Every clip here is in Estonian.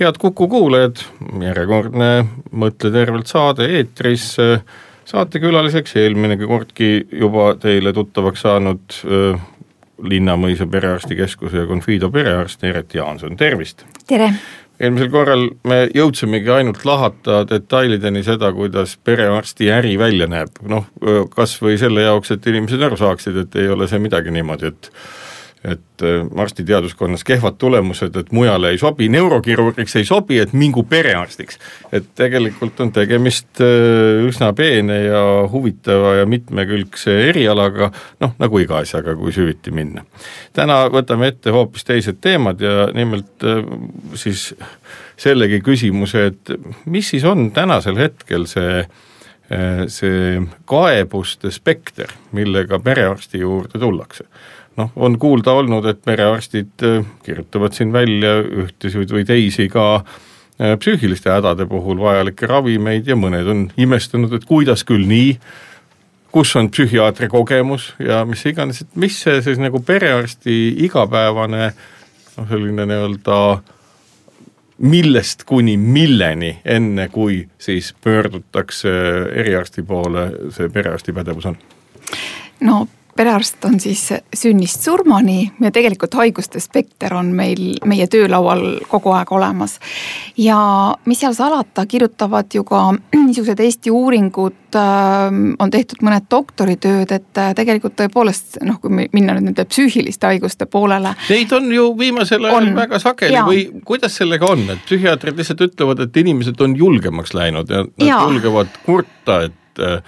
head Kuku kuulajad, järjekordne Mõtle tervelt saade eetris. saatekülaliseks eelminegi kordki juba teile tuttavaks saanud äh, Linnamõisa perearstikeskuse ja Confido perearst Eret Jaanson, tervist! tere! eelmisel korral me jõudsimegi ainult lahata detailideni seda, kuidas perearsti äri välja näeb, noh kas või selle jaoks, et inimesed aru saaksid, et ei ole see midagi niimoodi, et et äh, arstiteaduskonnas kehvad tulemused, et mujale ei sobi, neurokirurgiks ei sobi, et mingu perearstiks. et tegelikult on tegemist äh, üsna peene ja huvitava ja mitmekülgse erialaga, noh nagu iga asjaga, kui süviti minna. täna võtame ette hoopis teised teemad ja nimelt äh, siis sellegi küsimuse, et mis siis on tänasel hetkel see see kaebuste spekter, millega perearsti juurde tullakse noh, on kuulda olnud, et perearstid äh, kirjutavad siin välja ühtesid või teisi ka äh, psüühiliste hädade puhul vajalikke ravimeid ja mõned on imestanud, et kuidas küll nii, kus on psühhiaatri kogemus ja mis iganes, et mis see siis nagu perearsti igapäevane noh, selline nii-öelda millest kuni milleni, enne kui siis pöördutakse eriarsti poole, see perearsti pädevus on? no perearst on siis sünnist surmani ja tegelikult haiguste spekter on meil meie töölaual kogu aeg olemas. ja mis seal salata, kirjutavad ju ka niisugused Eesti uuringud, ähm, on tehtud mõned doktoritööd, et äh, tegelikult tõepoolest noh, kui minna nüüd nende psüühiliste haiguste poolele. Neid on ju viimasel ajal väga sageli ja. või kuidas sellega on, et psühhiaatrid lihtsalt ütlevad, et inimesed on julgemaks läinud ja nad ja. julgevad kurta, et äh,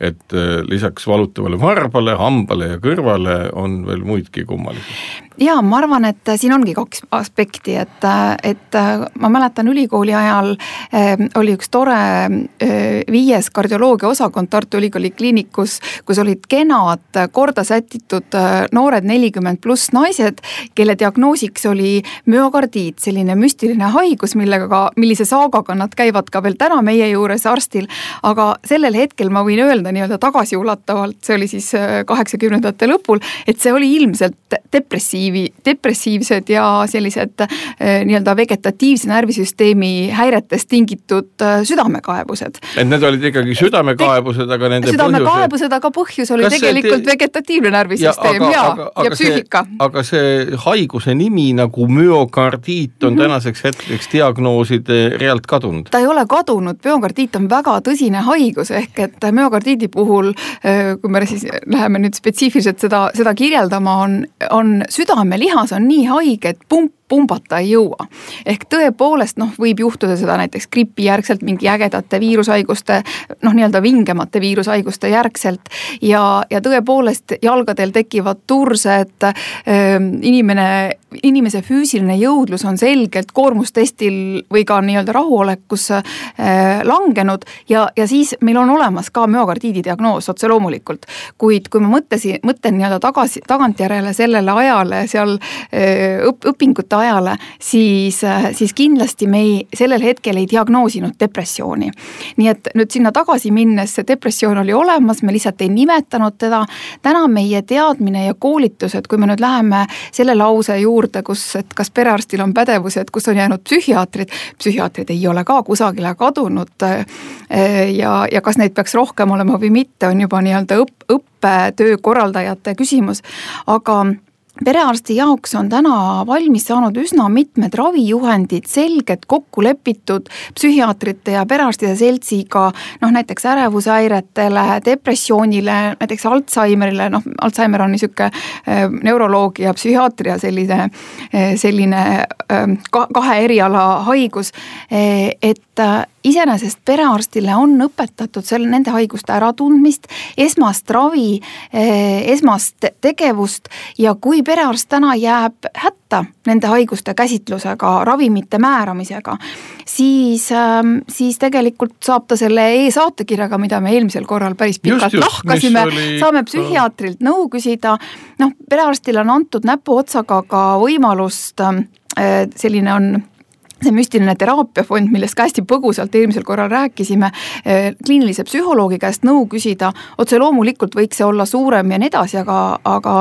et äh, lisaks valutavale varbale, hambale ja kõrvale on veel muidki kummalisi ja ma arvan, et siin ongi kaks aspekti, et, et ma mäletan ülikooli ajal äh, oli üks tore äh, viies kardioloogia osakond Tartu Ülikooli kliinikus, kus olid kenad korda sätitud äh, noored nelikümmend pluss naised, kelle diagnoosiks oli müokardiit, selline müstiline haigus, millega ka, millise saagaga nad käivad ka veel täna meie juures arstil. aga sellel hetkel ma võin öelda nii-öelda tagasiulatavalt, see oli siis kaheksakümnendate lõpul, et see oli ilmselt depressiivne depressiivi, depressiivsed ja sellised eh, nii-öelda vegetatiivse närvisüsteemi häiretest tingitud eh, südamekaebused. et need olid ikkagi südamekaebused, aga nende südamekaebused, aga põhjus oli kas tegelikult te... vegetatiivne närvisüsteem ja, ja, ja psüühika. aga see haiguse nimi nagu müokardiit on mm -hmm. tänaseks hetkeks diagnooside realt kadunud? ta ei ole kadunud, müokardiit on väga tõsine haigus, ehk et müokardiidi puhul, eh, kui me siis läheme nüüd spetsiifiliselt seda, seda kirjeldama, on, on süda südamelihas on nii haige, et pump pumbata ei jõua. ehk tõepoolest noh, võib juhtuda seda näiteks gripijärgselt mingi ägedate viirushaiguste noh, nii-öelda vingemate viirushaiguste järgselt ja, ja tõepoolest jalgadel tekivad tursed äh,, inimene, inimese füüsiline jõudlus on selgelt koormustestil või ka nii-öelda rahuolekus äh, langenud ja, ja siis meil on olemas ka müokardiidi diagnoos otse loomulikult. kuid kui ma mõtlesin, mõtlen nii-öelda tagasi, tagantjärele sellele ajale seal äh, õp, õpingute ajale, siis, siis kindlasti me ei, sellel hetkel ei diagnoosinud depressiooni. nii et nüüd sinna tagasi minnes see depressioon oli olemas, me lihtsalt ei nimetanud teda. täna meie teadmine ja koolitused, kui me nüüd läheme selle lause juurde, kus, et kas perearstil on pädevused, kus on jäänud psühhiaatrid, psühhiaatrid ei ole ka kusagile kadunud. ja, ja kas neid peaks rohkem olema või mitte, on juba nii-öelda õpp, õppetöö korraldajate küsimus, aga perearsti jaoks on täna valmis saanud üsna mitmed ravijuhendid, selgelt kokku lepitud psühhiaatrite ja perearstide seltsiga, noh näiteks ärevushäiretele, depressioonile, näiteks Alžeimerile, noh Alžeimer on niisugune äh, neuroloogia psühhiaatria selline, äh, selline äh, kahe eriala haigus, et iseenesest perearstile on õpetatud selle, nende haiguste äratundmist, esmast ravi, eh, esmast tegevust ja kui perearst täna jääb hätta nende haiguste käsitlusega, ravimite määramisega, siis, ähm, siis tegelikult saab ta selle e-saatekirjaga, mida me eelmisel korral päris pikalt lahkasime, saame psühhiaatrilt nõu küsida, noh, perearstile on antud näpuotsaga ka võimalust, ähm, äh, selline on see müstiline teraapiafond, millest ka hästi põgusalt eelmisel korral rääkisime, eh, kliinilise psühholoogi käest nõu küsida, otse loomulikult võiks see olla suurem ja nii edasi, aga, aga,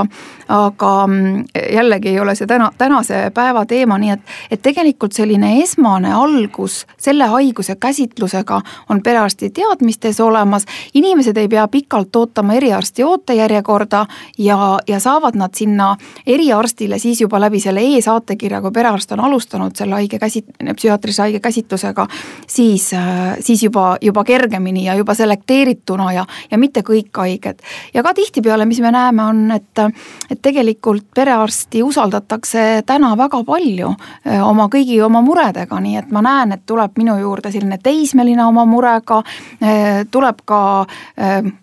aga mm, jällegi ei ole see täna, tänase päeva teema, nii et, et tegelikult selline esmane algus selle haiguse käsitlusega on perearsti teadmistes olemas, inimesed ei pea pikalt ootama eriarsti ootejärjekorda ja, ja saavad nad sinna eriarstile siis juba läbi selle e-saatekirja, kui perearst on alustanud selle haige käsit-, psühhiaatrilise haige käsitlusega, siis, siis juba, juba kergemini ja juba selekteerituna ja, ja mitte kõik haiged. ja ka tihtipeale, mis me näeme, on, et, et tegelikult perearsti usaldatakse täna väga palju eh, oma kõigi oma muredega, nii et ma näen, et tuleb minu juurde selline teismeline oma murega, eh, tuleb ka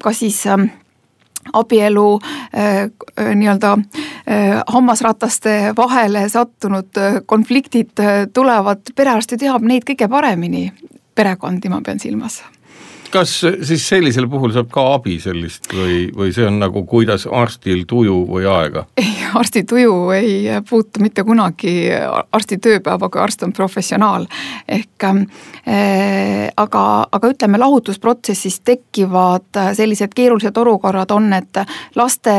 kas siis abielu äh, nii-öelda äh, hammasrataste vahele sattunud äh, konfliktid tulevad, perearst ju teab neid kõige paremini, perekondi ma pean silmas kas siis sellisel puhul saab ka abi sellist või, või see on nagu kuidas arstil tuju või aega? ei, arsti tuju ei puutu mitte kunagi arsti tööpäeva, kui arst on professionaal. ehk äh, aga, aga ütleme, lahutusprotsessis tekivad sellised keerulised olukorrad on, et laste,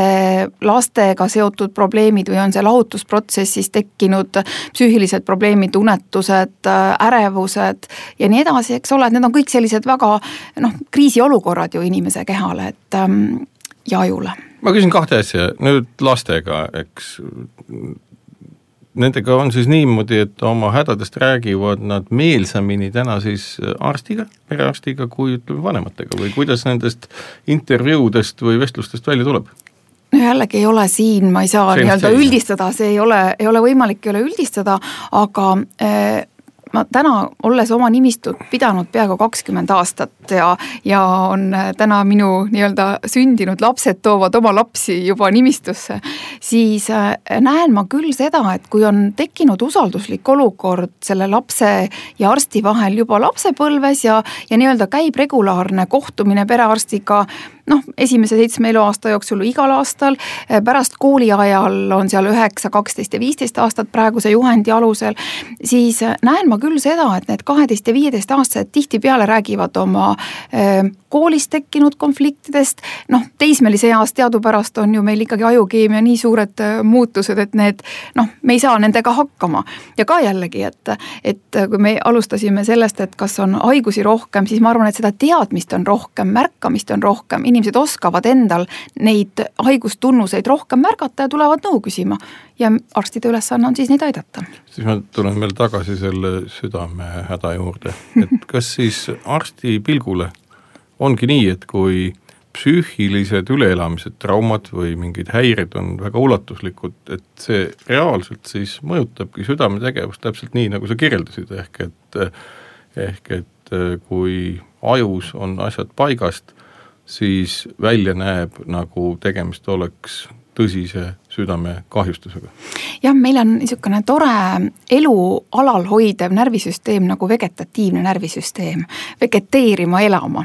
lastega seotud probleemid või on see lahutusprotsessis tekkinud psüühilised probleemid, unetused, ärevused ja nii edasi, eks ole, et need on kõik sellised väga noh, kriisiolukorrad ju inimese kehale, et ähm, ja ajule. ma küsin kahte asja, nüüd lastega, eks nendega on siis niimoodi, et oma hädadest räägivad nad meelsamini täna siis arstiga, perearstiga, kui ütleme vanematega või kuidas nendest intervjuudest või vestlustest välja tuleb? no jällegi ei ole siin, ma ei saa nii-öelda üldistada, see ei ole, ei ole võimalik ei ole üldistada, aga äh, ma täna, olles oma nimistut pidanud peaaegu kakskümmend aastat ja, ja on täna minu nii-öelda sündinud lapsed toovad oma lapsi juba nimistusse, siis äh, näen ma küll seda, et kui on tekkinud usalduslik olukord selle lapse ja arsti vahel juba lapsepõlves ja, ja nii-öelda käib regulaarne kohtumine perearstiga noh, esimese seitsme eluaasta jooksul igal aastal, pärast kooliajal on seal üheksa, kaksteist ja viisteist aastat praeguse juhendi alusel, siis näen ma küll seda, et need kaheteist ja viieteistaastased tihtipeale räägivad oma eh, koolis tekkinud konfliktidest, noh, teismelise eas teadupärast on ju meil ikkagi ajukeemia nii suured muutused, et need noh, me ei saa nendega hakkama. ja ka jällegi, et, et kui me alustasime sellest, et kas on haigusi rohkem, siis ma arvan, et seda teadmist on rohkem, märkamist on rohkem, inimesed oskavad endal neid haigustunnuseid rohkem märgata ja tulevad nõu küsima. ja arstide ülesanne on siis neid aidata. siis ma tulen veel tagasi selle südamehäda juurde, et kas siis arsti pilgule ongi nii, et kui psüühilised üleelamised, traumad või mingid häired on väga ulatuslikud, et see reaalselt siis mõjutabki südametegevust täpselt nii, nagu sa kirjeldasid, ehk et ehk et kui ajus on asjad paigast, siis välja näeb, nagu tegemist oleks tõsise südamekahjustusega. jah, meil on niisugune tore elu alal hoidev närvisüsteem nagu vegetatiivne närvisüsteem, vegeteerima elama.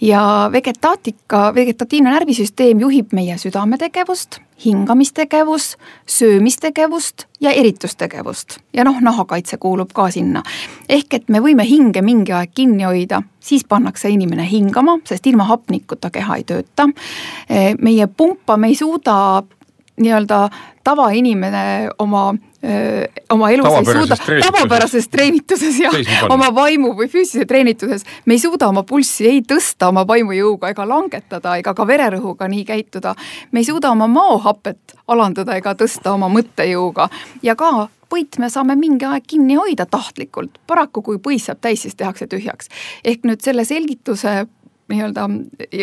ja vegetaatika, vegetatiivne närvisüsteem juhib meie südametegevust, hingamistegevus, söömistegevust ja eritustegevust. ja noh, nahakaitse kuulub ka sinna. ehk et me võime hinge mingi aeg kinni hoida, siis pannakse inimene hingama, sest ilma hapnikuta keha ei tööta. meie pumpa me ei suuda nii-öelda tavainimene oma oma elus ei suuda, tavapärases treenituses ja oma vaimu või füüsilise treenituses, me ei suuda oma pulssi ei tõsta oma vaimujõuga ega langetada ega ka vererõhuga nii käituda. me ei suuda oma maohapet alandada ega tõsta oma mõttejõuga. Ja ka põit me saame mingi aeg kinni hoida tahtlikult, paraku kui põis saab täis, siis tehakse tühjaks. ehk nüüd selle selgituse nii-öelda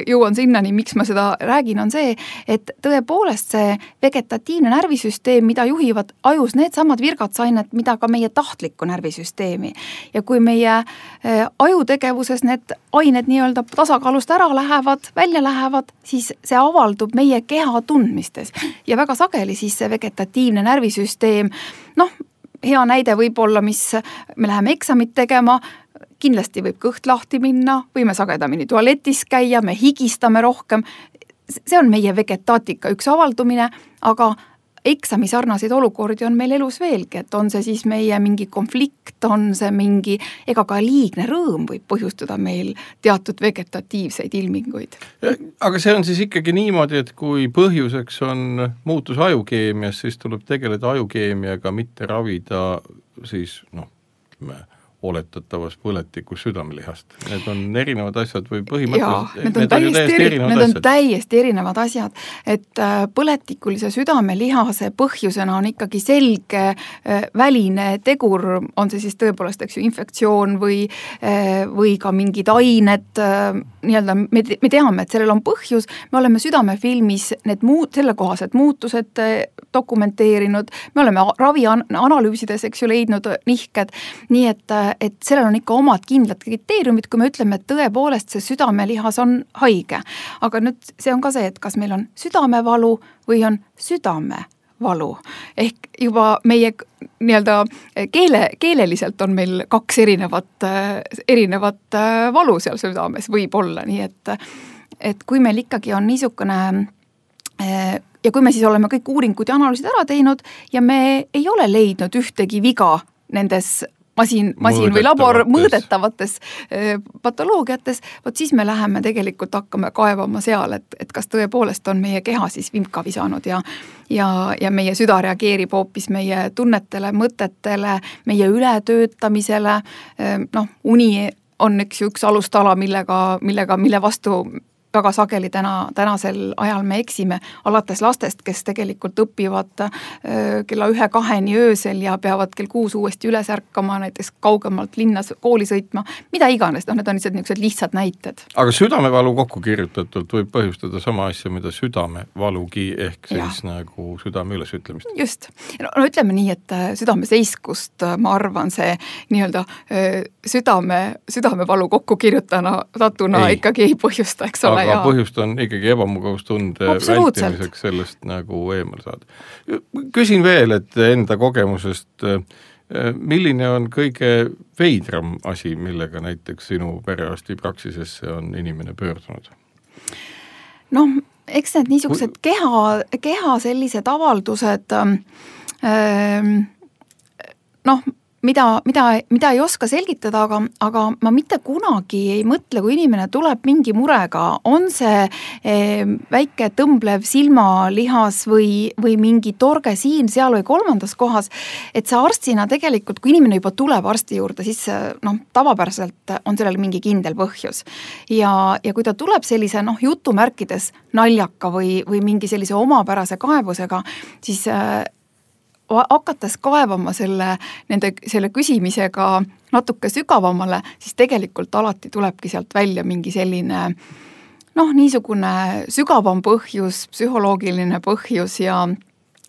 jõuan sinnani, miks ma seda räägin, on see, et tõepoolest see vegetatiivne närvisüsteem, mida juhivad ajus needsamad virgatsainet, mida ka meie tahtlikku närvisüsteemi. ja kui meie äh, ajutegevuses need ained nii-öelda tasakaalust ära lähevad, välja lähevad, siis see avaldub meie keha tundmistes ja väga sageli siis see vegetatiivne närvisüsteem noh, hea näide võib-olla, mis me läheme eksamit tegema, kindlasti võib kõht lahti minna, võime sagedamini tualetis käia, me higistame rohkem. see on meie vegetaatika üks avaldumine, aga eksami sarnaseid olukordi on meil elus veelgi, et on see siis meie mingi konflikt, on see mingi, ega ka liigne rõõm võib põhjustada meil teatud vegetatiivseid ilminguid. aga see on siis ikkagi niimoodi, et kui põhjuseks on muutus ajukeemias, siis tuleb tegeleda ajukeemiaga, mitte ravida siis noh, ütleme oletatavas põletikus südamelihast, need on erinevad asjad või põhimõtteliselt need on need täiesti, eri, need on asjad. täiesti erinevad asjad, et äh, põletikulise südamelihase põhjusena on ikkagi selge äh, väline tegur, on see siis tõepoolest, eks ju, infektsioon või äh, või ka mingid ained, nii-öelda me, me teame, et sellel on põhjus, me oleme südamefilmis need muud, sellekohased muutused dokumenteerinud, me oleme ravianalüüsides, eks ju, leidnud nihked, nii et et sellel on ikka omad kindlad kriteeriumid, kui me ütleme, et tõepoolest see südamelihas on haige. aga nüüd see on ka see, et kas meil on südamevalu või on südamevalu. ehk juba meie nii-öelda keele, keeleliselt on meil kaks erinevat, erinevat valu seal südames võib-olla, nii et et kui meil ikkagi on niisugune ja kui me siis oleme kõik uuringud ja analüüsid ära teinud ja me ei ole leidnud ühtegi viga nendes masin, masin või labor mõõdetavates. äh, patoloogiates, vot siis me läheme tegelikult hakkame kaevama seal, et, et kas tõepoolest on meie keha siis vimka visanud ja ja, ja meie süda reageerib hoopis meie tunnetele, mõtetele, meie ületöötamisele, äh, noh, uni on eks ju üks alustala, millega, millega, mille vastu väga sageli täna, tänasel ajal me eksime, alates lastest, kes tegelikult õpivad kella ühe-kaheni öösel ja peavad kell kuus uuesti üles ärkama, näiteks kaugemalt linnas kooli sõitma, mida iganes, noh, need on lihtsalt niisugused lihtsad näited. aga südamevalu kokku kirjutatult võib põhjustada sama asja, mida südamevalugi, ehk siis ja. nagu südame ülesütlemist. just, no, ütleme nii, et äh, südameseiskust äh, ma arvan, see nii-öelda äh, südame, südamevalu kokkukirjutana, satuna ei. ikkagi ei põhjusta, eks ole aga ja. põhjust on ikkagi ebamugavustunde vältimiseks sellest nagu eemale saada. küsin veel, et enda kogemusest, milline on kõige veidram asi, millega näiteks sinu perearstipraksisesse on inimene pöördunud? noh, eks need niisugused keha, keha sellised avaldused ähm, noh, mida, mida, mida ei oska selgitada, aga, aga ma mitte kunagi ei mõtle, kui inimene tuleb mingi murega, on see eh, väike tõmblev silmalihas või, või mingi torge siin, seal või kolmandas kohas, et sa arstina tegelikult, kui inimene juba tuleb arsti juurde, siis noh, tavapäraselt on sellel mingi kindel põhjus. ja, ja kui ta tuleb sellise noh, jutumärkides naljaka või, või mingi sellise omapärase kaebusega, siis äh, hakates kaevama selle, nende, selle küsimisega natuke sügavamale, siis tegelikult alati tulebki sealt välja mingi selline noh, niisugune sügavam põhjus, psühholoogiline põhjus ja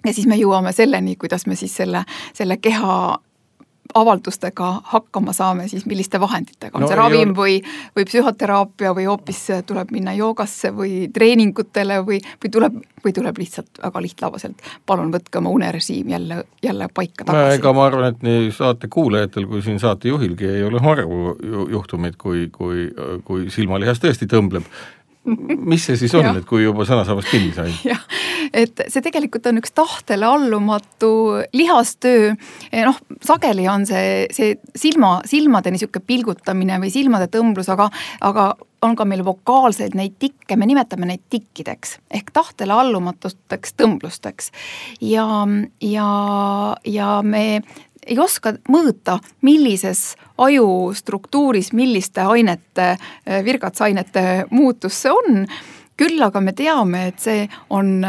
ja siis me jõuame selleni, kuidas me siis selle, selle keha avaldustega hakkama saame, siis milliste vahenditega, on no, see ravim ole... või, või psühhoteraapia või hoopis tuleb minna joogasse või treeningutele või, või tuleb, või tuleb lihtsalt väga lihtlabaselt, palun võtke oma unerežiim jälle, jälle paika tagasi. ega ma arvan, et nii saate kuulajatel kui siin saatejuhilgi ei ole harvu juhtumeid, kui, kui, kui silmalihas tõesti tõmbleb mis see siis on, et kui juba sõnasabast kinni sai? jah, et see tegelikult on üks tahtele allumatu lihastöö, noh, sageli on see, see silma, silmade niisugune pilgutamine või silmade tõmblus, aga, aga on ka meil vokaalseid neid tikke, me nimetame neid tikkideks ehk tahtele allumatuteks tõmblusteks. ja, ja, ja me ei oska mõõta, millises ajustruktuuris, milliste ainete, virgatsainete muutus see on, küll aga me teame, et see on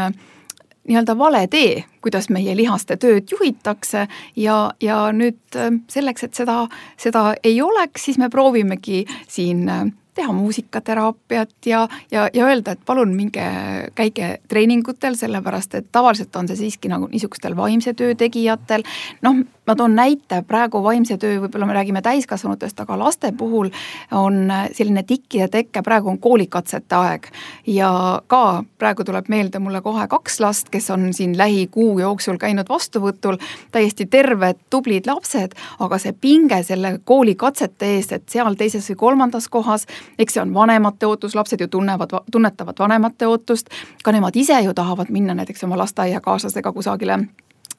nii-öelda vale tee, kuidas meie lihaste tööd juhitakse ja, ja nüüd selleks, et seda, seda ei oleks, siis me proovimegi siin teha muusikateraapiat ja, ja, ja öelda, et palun minge, käige treeningutel, sellepärast et tavaliselt on see siiski nagu niisugustel vaimse töö tegijatel. noh, ma toon näite, praegu vaimse töö, võib-olla me räägime täiskasvanutest, aga laste puhul on selline tikkide teke, praegu on koolikatsete aeg. ja ka praegu tuleb meelde mulle kohe kaks last, kes on siin lähikuu jooksul käinud vastuvõtul, täiesti terved, tublid lapsed, aga see pinge selle koolikatsete eest, et seal teises või kolmandas kohas, eks see on vanemate ootus, lapsed ju tunnevad, tunnetavad vanemate ootust, ka nemad ise ju tahavad minna näiteks oma lasteaiakaaslasega kusagile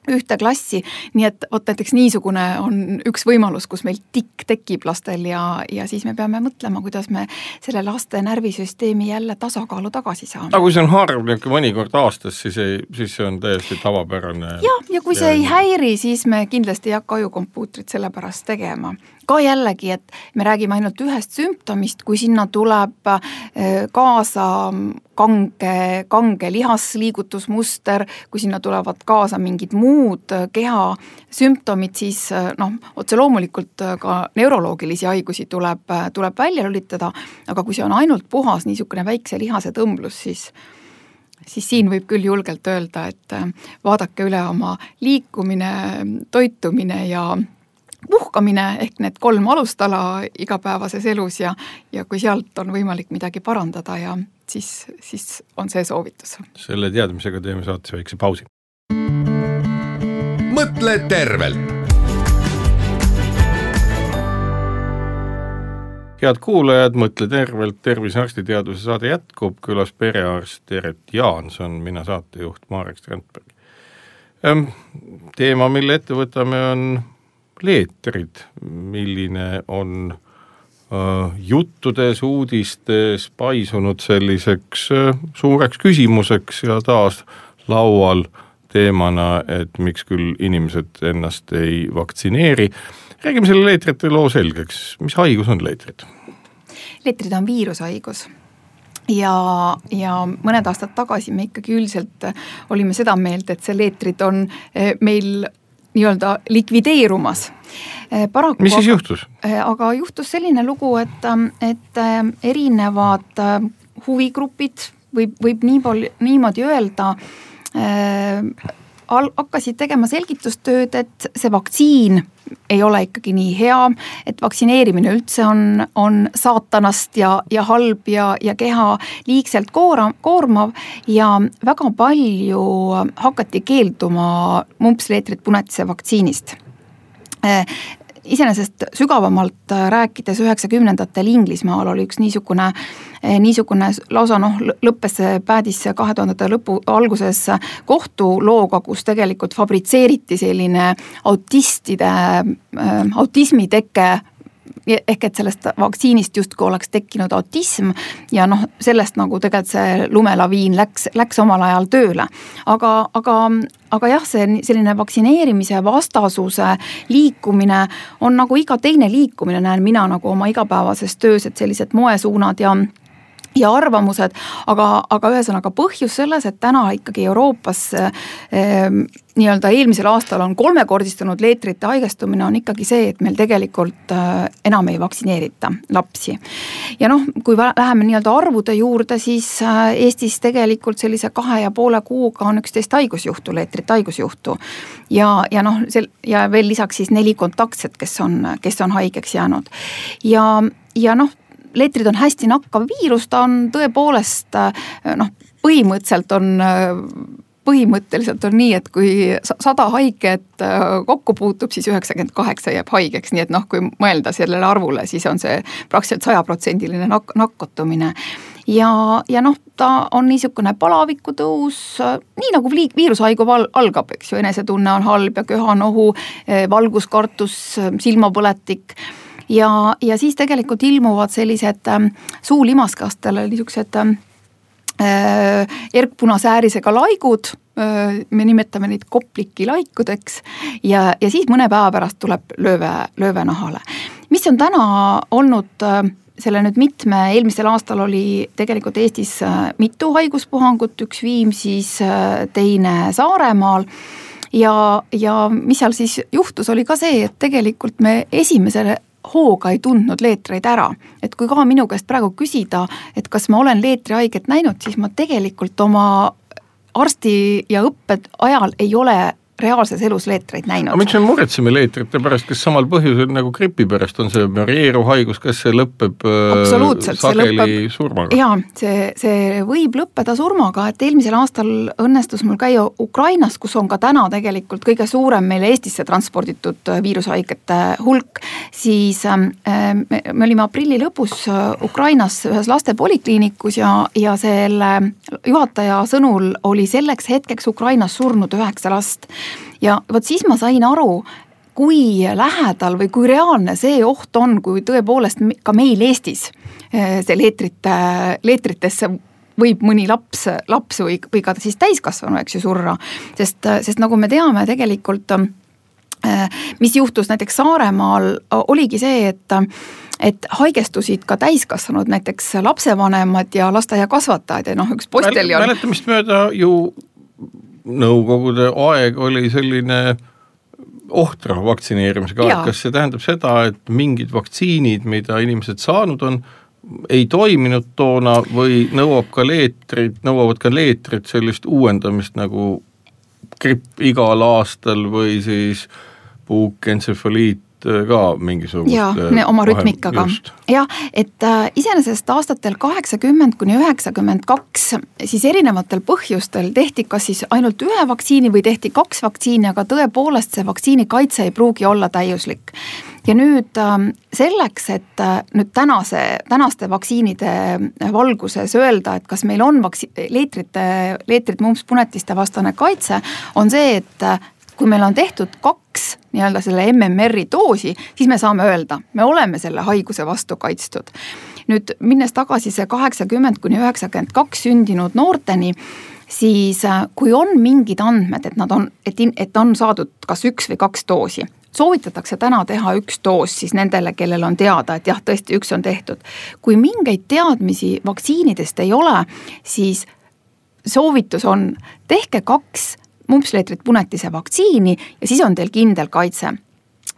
ühte klassi, nii et vot näiteks niisugune on üks võimalus, kus meil tikk tekib lastel ja, ja siis me peame mõtlema, kuidas me selle laste närvisüsteemi jälle tasakaalu tagasi saame. aga kui see on harv niisugune mõnikord aastas, siis ei, siis see on täiesti tavapärane. jah, ja kui see ei häiri, siis me kindlasti ei hakka ajukompuutrit selle pärast tegema ka jällegi, et me räägime ainult ühest sümptomist, kui sinna tuleb äh, kaasa kange, kange lihasliigutusmuster, kui sinna tulevad kaasa mingid muud äh, keha sümptomid, siis äh, noh, otse loomulikult ka neuroloogilisi haigusi tuleb, tuleb välja lülitada, aga kui see on ainult puhas niisugune väikse lihase tõmblus, siis siis siin võib küll julgelt öelda, et vaadake üle oma liikumine, toitumine ja puhkamine ehk need kolm alustala igapäevases elus ja, ja kui sealt on võimalik midagi parandada ja siis, siis on see soovitus. selle teadmisega teeme saates väikse pausi. mõtle tervelt head kuulajad, Mõtle tervelt, Tervisearsti teaduse saade jätkub, külas perearst Eret Jaanson, mina saatejuht Marek Strandberg. Ehm, teema, mille ette võtame, on leetrid, milline on juttudes, uudistes paisunud selliseks suureks küsimuseks ja taas laual teemana, et miks küll inimesed ennast ei vaktsineeri. räägime selle leetrite loo selgeks, mis haigus on leetrid? leetrid on viirushaigus ja, ja mõned aastad tagasi me ikkagi üldiselt olime seda meelt, et see leetrid on eh, meil nii-öelda likvideerumas. Eh, paraku mis siis juhtus? Eh, aga juhtus selline lugu, et, ähm, et äh, erinevad äh, huvigrupid võib, võib nii palju, niimoodi öelda äh,, al-, hakkasid tegema selgitustööd, et see vaktsiin ei ole ikkagi nii hea, et vaktsineerimine üldse on, on saatanast ja, ja halb ja, ja keha liigselt koora, koormav ja väga palju hakati keelduma mumpsleetrit punetise vaktsiinist iseenesest sügavamalt äh, rääkides üheksakümnendatel Inglismaal oli üks niisugune, äh, niisugune lausa noh, lõppes see, päädis kahe tuhandete lõpu, alguses kohtulooga, kus tegelikult fabritseeriti selline autistide, äh, autismi teke ehk et sellest vaktsiinist justkui oleks tekkinud autism ja noh, sellest nagu tegelikult see lumelaviin läks, läks omal ajal tööle. aga, aga, aga jah, see selline vaktsineerimise vastasuse liikumine on nagu iga teine liikumine, näen mina nagu oma igapäevases töös, et sellised moesuunad ja ja arvamused, aga, aga ühesõnaga põhjus selles, et täna ikkagi Euroopas eh, nii-öelda eelmisel aastal on kolmekordistunud leetrite haigestumine, on ikkagi see, et meil tegelikult eh, enam ei vaktsineerita lapsi. ja noh, kui läheme nii-öelda arvude juurde, siis eh, Eestis tegelikult sellise kahe ja poole kuuga on üksteist haigusjuhtu, leetrite haigusjuhtu. ja, ja noh, sel- ja veel lisaks siis neli kontaktset, kes on, kes on haigeks jäänud ja, ja noh leetrid on hästi nakkav viirus, ta on tõepoolest noh, põhimõtteliselt on põhimõtteliselt on nii, et kui sada haiget kokku puutub, siis üheksakümmend kaheksa jääb haigeks, nii et noh, kui mõelda sellele arvule, siis on see praktiliselt sajaprotsendiline nak-, nakatumine. ja, ja noh, ta on niisugune palaviku tõus, nii nagu viirushaigu val-, algab, eks ju, enesetunne on halb ja köha-nohu, valguskartus, silmapõletik ja, ja siis tegelikult ilmuvad sellised äh, suulimaskastele niisugused ähm, äh, erkpunasäärisega laigud äh,, me nimetame neid koplikilaikudeks ja, ja siis mõne päeva pärast tuleb lööve, lööve nahale. mis on täna olnud äh, selle nüüd mitme, eelmisel aastal oli tegelikult Eestis mitu haiguspuhangut, üks Viimsis, teine Saaremaal ja, ja mis seal siis juhtus, oli ka see, et tegelikult me esimesele hooga ei tundnud leetreid ära. et kui ka minu käest praegu küsida, et kas ma olen leetrihaiget näinud, siis ma tegelikult oma arsti ja õppe ajal ei ole reaalses elus leetreid näinud. aga miks me muretseme leetrite pärast, kas samal põhjusel nagu gripi pärast on see varieeruv haigus, kas see lõpeb äh, sageli lõpeb, surmaga? jaa, see, see võib lõppeda surmaga, et eelmisel aastal õnnestus mul käia Ukrainas, kus on ka täna tegelikult kõige suurem meile Eestisse transporditud äh, viirushaigete hulk, siis ähm, äh, me, me olime aprilli lõpus äh, Ukrainas ühes laste polikliinikus ja, ja selle juhataja sõnul oli selleks hetkeks Ukrainas surnud üheksa last ja vot siis ma sain aru, kui lähedal või kui reaalne see oht on, kui tõepoolest ka meil Eestis eh, see leetrite, leetritesse võib mõni laps, laps või, või ka siis täiskasvanu, eks ju, surra. sest, sest nagu me teame, tegelikult eh, mis juhtus näiteks Saaremaal, oligi see, et et haigestusid ka täiskasvanud, näiteks lapsevanemad ja lasteaiakasvatajad ja noh, üks posteljon. mäletamist mööda ju nõukogude aeg oli selline ohtra vaktsineerimisega aeg, kas see tähendab seda, et mingid vaktsiinid, mida inimesed saanud on, ei toiminud toona või nõuab ka leetrid, nõuavad ka leetrid sellist uuendamist nagu gripp igal aastal või siis puukentsefaliit ka mingisugust jaa, oma rütmikaga. jah, et äh, iseenesest aastatel kaheksakümmend kuni üheksakümmend kaks siis erinevatel põhjustel tehti kas siis ainult ühe vaktsiini või tehti kaks vaktsiini, aga tõepoolest see vaktsiini kaitse ei pruugi olla täiuslik ja nüüd äh, selleks, et äh, nüüd tänase, tänaste vaktsiinide valguses öelda, et kas meil on vaktsi-, leetrite, leetrid mumpspunetiste vastane kaitse, on see, et kui meil on tehtud kaks nii-öelda selle MMR-i doosi, siis me saame öelda, me oleme selle haiguse vastu kaitstud. nüüd minnes tagasi see kaheksakümmend kuni üheksakümmend kaks sündinud noorteni, siis äh, kui on mingid andmed, et nad on, et, et on saadud kas üks või kaks doosi, soovitatakse täna teha üks doos siis nendele, kellel on teada, et jah, tõesti üks on tehtud. kui mingeid teadmisi vaktsiinidest ei ole, siis soovitus on, tehke kaks mumpsleetrit punetise vaktsiini ja siis on teil kindel kaitse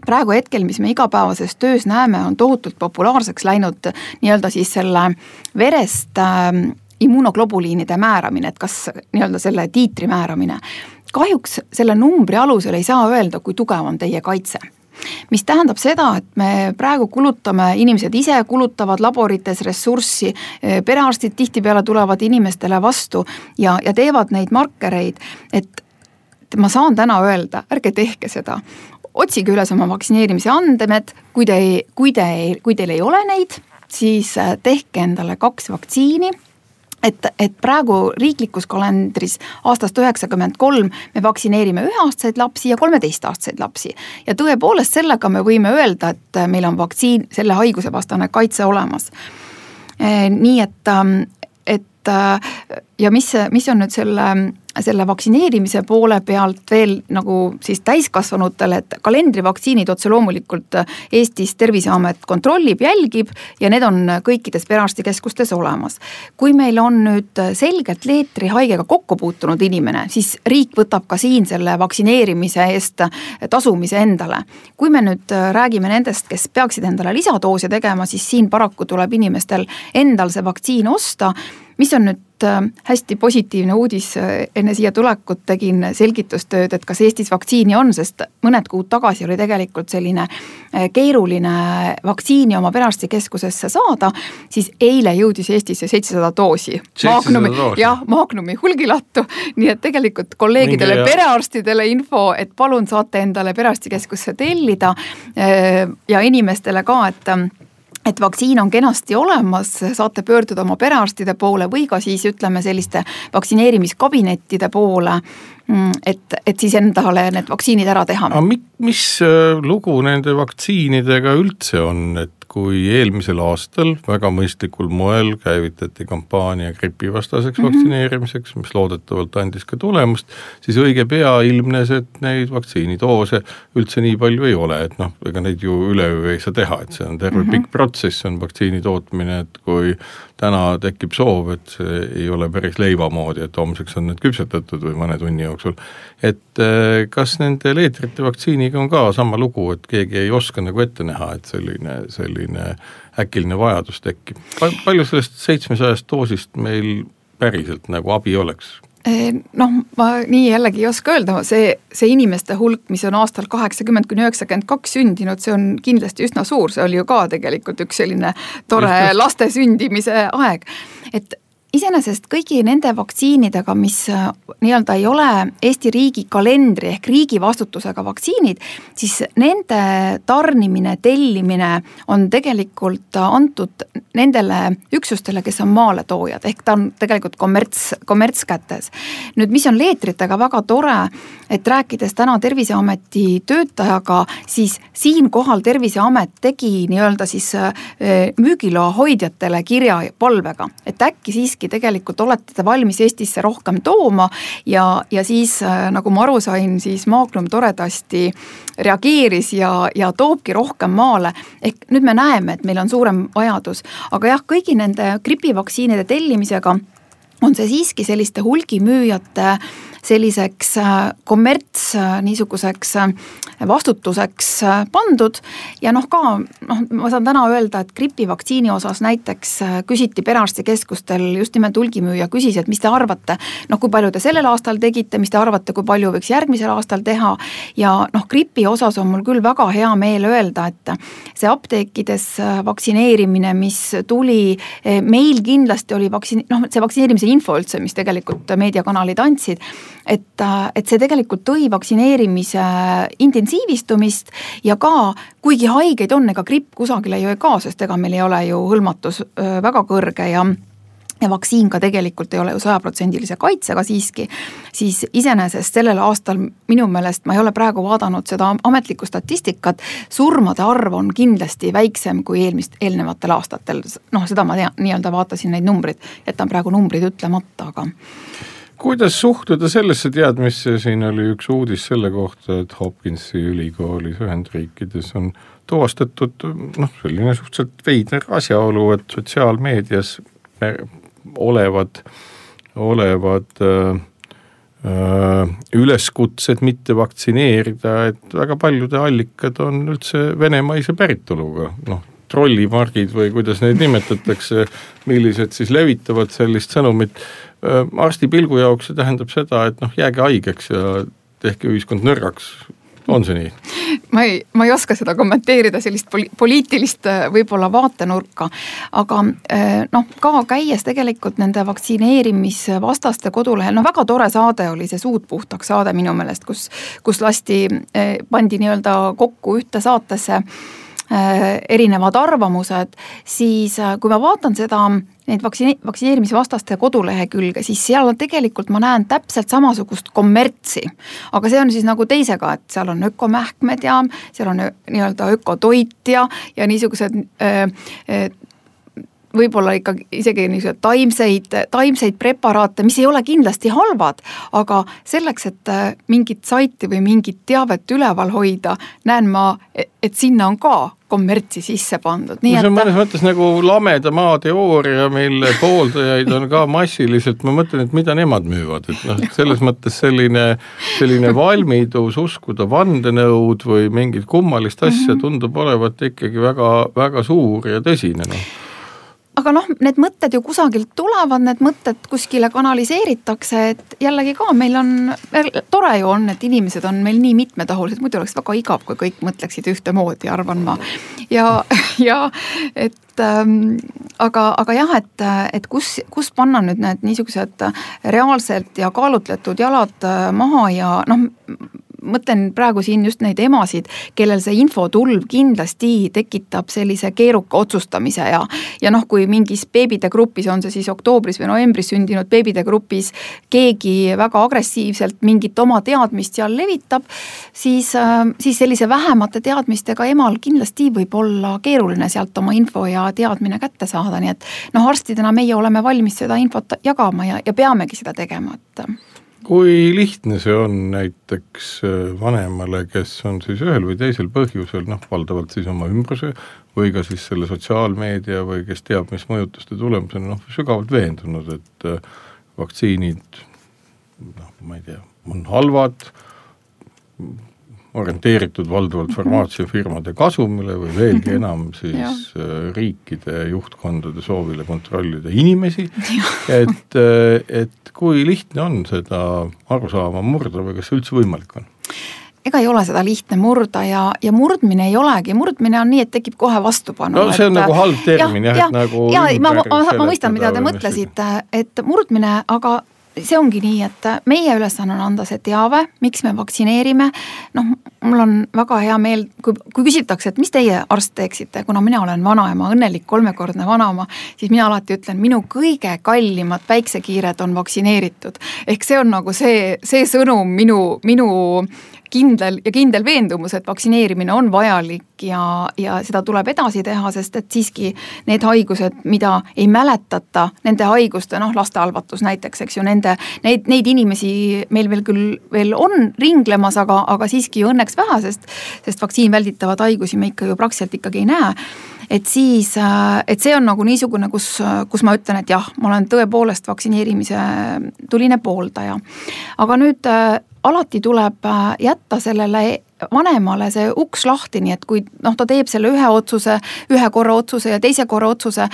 praegu hetkel, mis me igapäevases töös näeme, on tohutult populaarseks läinud nii-öelda siis selle verest äh, immunoglobuliinide määramine, et kas nii-öelda selle tiitri määramine. kahjuks selle numbri alusel ei saa öelda, kui tugev on teie kaitse mis tähendab seda, et me praegu kulutame, inimesed ise kulutavad laborites ressurssi, perearstid tihtipeale tulevad inimestele vastu ja, ja teevad neid markereid, et ma saan täna öelda, ärge tehke seda. otsige üles oma vaktsineerimise andmed, kui te ei, kui te ei, kui teil ei ole neid, siis äh, tehke endale kaks vaktsiini et, et praegu riiklikus kalendris aastast üheksakümmend kolm me vaktsineerime üheaastaseid lapsi ja kolmeteistaastaseid lapsi. ja tõepoolest sellega me võime öelda, et meil on vaktsiin, selle haiguse vastane kaitse olemas. Äh, nii et, ähm, et äh, ja mis, mis on nüüd selle selle vaktsineerimise poole pealt veel nagu siis täiskasvanutele, et kalendrivaktsiinid otse loomulikult Eestis Terviseamet kontrollib, jälgib ja need on kõikides perearstikeskustes olemas. kui meil on nüüd selgelt leetrihaigega kokku puutunud inimene, siis riik võtab ka siin selle vaktsineerimise eest tasumise endale. kui me nüüd räägime nendest, kes peaksid endale lisadoose tegema, siis siin paraku tuleb inimestel endal see vaktsiin osta mis on nüüd äh, hästi positiivne uudis, äh, enne siia tulekut tegin selgitustööd, et kas Eestis vaktsiini on, sest mõned kuud tagasi oli tegelikult selline äh, keeruline vaktsiini oma perearstikeskusesse saada, siis eile jõudis Eestisse seitsesada doosi. Magnumi, jah, Magnumi hulgilattu, nii et tegelikult kolleegidele perearstidele info, et palun saate endale perearstikeskusse tellida ja inimestele ka, et et vaktsiin on kenasti olemas, saate pöörduda oma perearstide poole või ka siis ütleme selliste vaktsineerimiskabinettide poole. Mm, et, et siis endale need vaktsiinid ära teha. aga mi-, mis äh, lugu nende vaktsiinidega üldse on, et kui eelmisel aastal väga mõistlikul moel käivitati kampaania gripivastaseks mm -hmm. vaktsineerimiseks, mis loodetavalt andis ka tulemust, siis õige pea ilmnes, et neid vaktsiinidoose üldse nii palju ei ole, et noh, ega neid ju üleöö ei saa teha, et see on terve mm -hmm. pikk protsess, on vaktsiini tootmine, et kui täna tekib soov, et see ei ole päris leiva moodi, et homseks on need küpsetatud või mõne tunni jooksul, et eh, kas nende leetrite vaktsiiniga on ka sama lugu, et keegi ei oska nagu ette näha, et selline, selline äkiline vajadus tekib. palju sellest seitsmesajast doosist meil päriselt nagu abi oleks? noh, ma nii jällegi ei oska öelda, see, see inimeste hulk, mis on aastal kaheksakümmend kuni üheksakümmend kaks sündinud, see on kindlasti üsna suur, see oli ju ka tegelikult üks selline tore laste sündimise aeg. et iseenesest kõigi nende vaktsiinidega, mis äh, nii-öelda ei ole Eesti riigi kalendri ehk riigi vastutusega vaktsiinid, siis nende tarnimine, tellimine on tegelikult antud nendele üksustele, kes on maaletoojad, ehk ta on tegelikult kommerts, kommertskätes. nüüd, mis on leetritega väga tore, et rääkides täna Terviseameti töötajaga, siis siinkohal Terviseamet tegi nii-öelda siis äh, müügiloa hoidjatele kirja palvega, et äkki siiski siiski tegelikult olete te valmis Eestisse rohkem tooma ja, ja siis äh, nagu ma aru sain, siis Magnum toredasti reageeris ja, ja toobki rohkem maale. ehk nüüd me näeme, et meil on suurem vajadus, aga jah, kõigi nende gripivaktsiinide tellimisega on see siiski selliste hulgimüüjate selliseks äh, kommerts äh, niisuguseks äh, vastutuseks pandud. ja noh, ka noh, ma saan täna öelda, et gripivaktsiini osas näiteks küsiti perearstikeskustel just nimelt hulgimüüja küsis, et mis te arvate, noh, kui palju te sellel aastal tegite, mis te arvate, kui palju võiks järgmisel aastal teha. ja noh, gripi osas on mul küll väga hea meel öelda, et see apteekides vaktsineerimine, mis tuli, meil kindlasti oli vaktsiin-, noh, see vaktsineerimise info üldse, mis tegelikult meediakanalid andsid et, et see tegelikult tõi vaktsineerimise intensiivistumist ja ka kuigi haigeid on, ega gripp kusagile ju ei kao, sest ega meil ei ole ju hõlmatus väga kõrge ja ja vaktsiin ka tegelikult ei ole ju sajaprotsendilise kaitsega siiski, siis iseenesest sellel aastal minu meelest, ma ei ole praegu vaadanud seda ametlikku statistikat, surmade arv on kindlasti väiksem kui eelmist, eelnevatel aastatel. noh, seda ma tean, nii-öelda vaatasin neid numbreid, jätan praegu numbrid ütlemata, aga kuidas suhtuda sellesse teadmisse, siin oli üks uudis selle kohta, et Hopkinsi ülikoolis Ühendriikides on tuvastatud noh, selline suhteliselt veider asjaolu, et sotsiaalmeedias olevad, olevad äh, äh, üleskutsed mitte vaktsineerida, et väga paljude allikad on üldse venemaise päritoluga, noh trollimargid või kuidas neid nimetatakse, millised siis levitavad sellist sõnumit arsti pilgu jaoks see tähendab seda, et noh, jääge haigeks ja tehke ühiskond nõrgaks, on see nii? ma ei, ma ei oska seda kommenteerida, sellist poli-, poliitilist äh, võib-olla vaatenurka. aga äh, noh, ka käies tegelikult nende vaktsineerimisvastaste kodulehel, noh väga tore saade oli see Suud puhtaks saade minu meelest, kus, kus lasti, pandi nii-öelda kokku ühte saatesse erinevad arvamused, siis kui ma vaatan seda neid vaktsine-, vaktsineerimisvastaste kodulehekülge, siis seal on tegelikult, ma näen täpselt samasugust kommertsi. aga see on siis nagu teisega, et seal on ökomähkmed ja seal on nii-öelda ökotoit ja, ja niisugused öö, öö, võib-olla ikkagi isegi niisuguseid taimseid, taimseid preparaate, mis ei ole kindlasti halvad, aga selleks, et mingit saiti või mingit teavet üleval hoida, näen ma, et sinna on ka kommertsi sisse pandud, no, see on mõnes mõttes nagu lameda maa teooria, mille pooldajaid on ka massiliselt, ma mõtlen, et mida nemad müüvad, et noh, selles mõttes selline, selline valmidus uskuda vandenõud või mingit kummalist asja mhm. tundub olevat ikkagi väga, väga suur ja tõsine, noh aga noh, need mõtted ju kusagilt tulevad, need mõtted kuskile kanaliseeritakse, et jällegi ka meil on, tore ju on, et inimesed on meil nii mitmetahulised, muidu oleks väga igav, kui kõik mõtleksid ühtemoodi, arvan ma. ja, ja et ähm, aga, aga jah, et, et kus, kus panna nüüd need niisugused reaalselt ja kaalutletud jalad maha ja noh mõtlen praegu siin just neid emasid, kellel see infotulv kindlasti tekitab sellise keeruka otsustamise ja ja noh, kui mingis beebide grupis, on see siis oktoobris või novembris sündinud beebide grupis, keegi väga agressiivselt mingit oma teadmist seal levitab, siis, siis sellise vähemate teadmistega emal kindlasti võib olla keeruline sealt oma info ja teadmine kätte saada, nii et noh, arstidena meie oleme valmis seda infot jagama ja, ja peamegi seda tegema, et kui lihtne see on näiteks äh, vanemale, kes on siis ühel või teisel põhjusel, noh, valdavalt siis oma ümbruse või ka siis selle sotsiaalmeedia või kes teab, mis mõjutuste tulemusena, noh, sügavalt veendunud, et äh, vaktsiinid noh, ma ei tea, on halvad, orienteeritud valdavalt farmaatsiafirmade kasumile või veelgi enam siis äh, riikide juhtkondade soovile kontrollida inimesi, et, äh, et kui lihtne on seda arusaama murda või kas see üldse võimalik on? ega ei ole seda lihtne murda ja, ja murdmine ei olegi, murdmine on nii, et tekib kohe vastupanu. no see on et, nagu halb termin jah, jah, et nagu ja, ma, ma, ma mõistan, mida te mõtlesite, et murdmine, aga see ongi nii, et meie ülesanne on anda see teave, miks me vaktsineerime. noh, mul on väga hea meel, kui, kui küsitakse, et mis teie arst teeksite, kuna mina olen vanaema, õnnelik kolmekordne vanaema, siis mina alati ütlen, minu kõige kallimad päiksekiired on vaktsineeritud. ehk see on nagu see, see sõnum minu, minu kindel ja kindel veendumus, et vaktsineerimine on vajalik ja, ja seda tuleb edasi teha, sest et siiski need haigused, mida ei mäletata, nende haiguste, noh, lastehalvatus näiteks, eks ju, nende, neid, neid inimesi meil veel küll veel on ringlemas, aga, aga siiski õnneks vähe, sest, sest vaktsiin välditavad haigusi me ikka ju praktiliselt ikkagi ei näe et siis, et see on nagu niisugune, kus, kus ma ütlen, et jah, ma olen tõepoolest vaktsineerimise tuline pooldaja. aga nüüd alati tuleb äh, jätta sellele vanemale see uks lahti, nii et kui noh, ta teeb selle ühe otsuse, ühe korra otsuse ja teise korra otsuse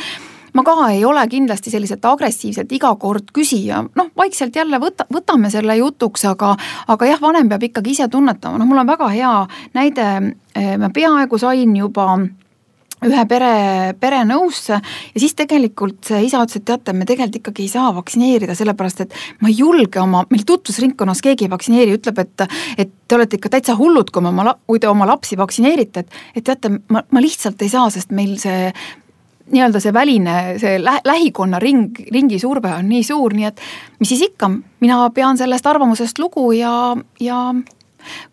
ma ka ei ole kindlasti selliselt agressiivselt iga kord küsija, noh vaikselt jälle võta, võtame selle jutuks, aga aga jah, vanem peab ikkagi ise tunnetama, noh mul on väga hea näide, ma peaaegu sain juba ühe pere, pere nõusse ja siis tegelikult see isa ütles, et teate, me tegelikult ikkagi ei saa vaktsineerida, sellepärast et ma ei julge oma, meil tutvusringkonnas keegi ei vaktsineeri, ütleb, et et te olete ikka täitsa hullud, kui me oma, kui te oma lapsi vaktsineerite, et et teate, ma, ma lihtsalt ei saa, sest meil see nii-öelda see väline, see lä-, lähikonna ring, ringi surve on nii suur, nii et mis siis ikka, mina pean sellest arvamusest lugu ja, ja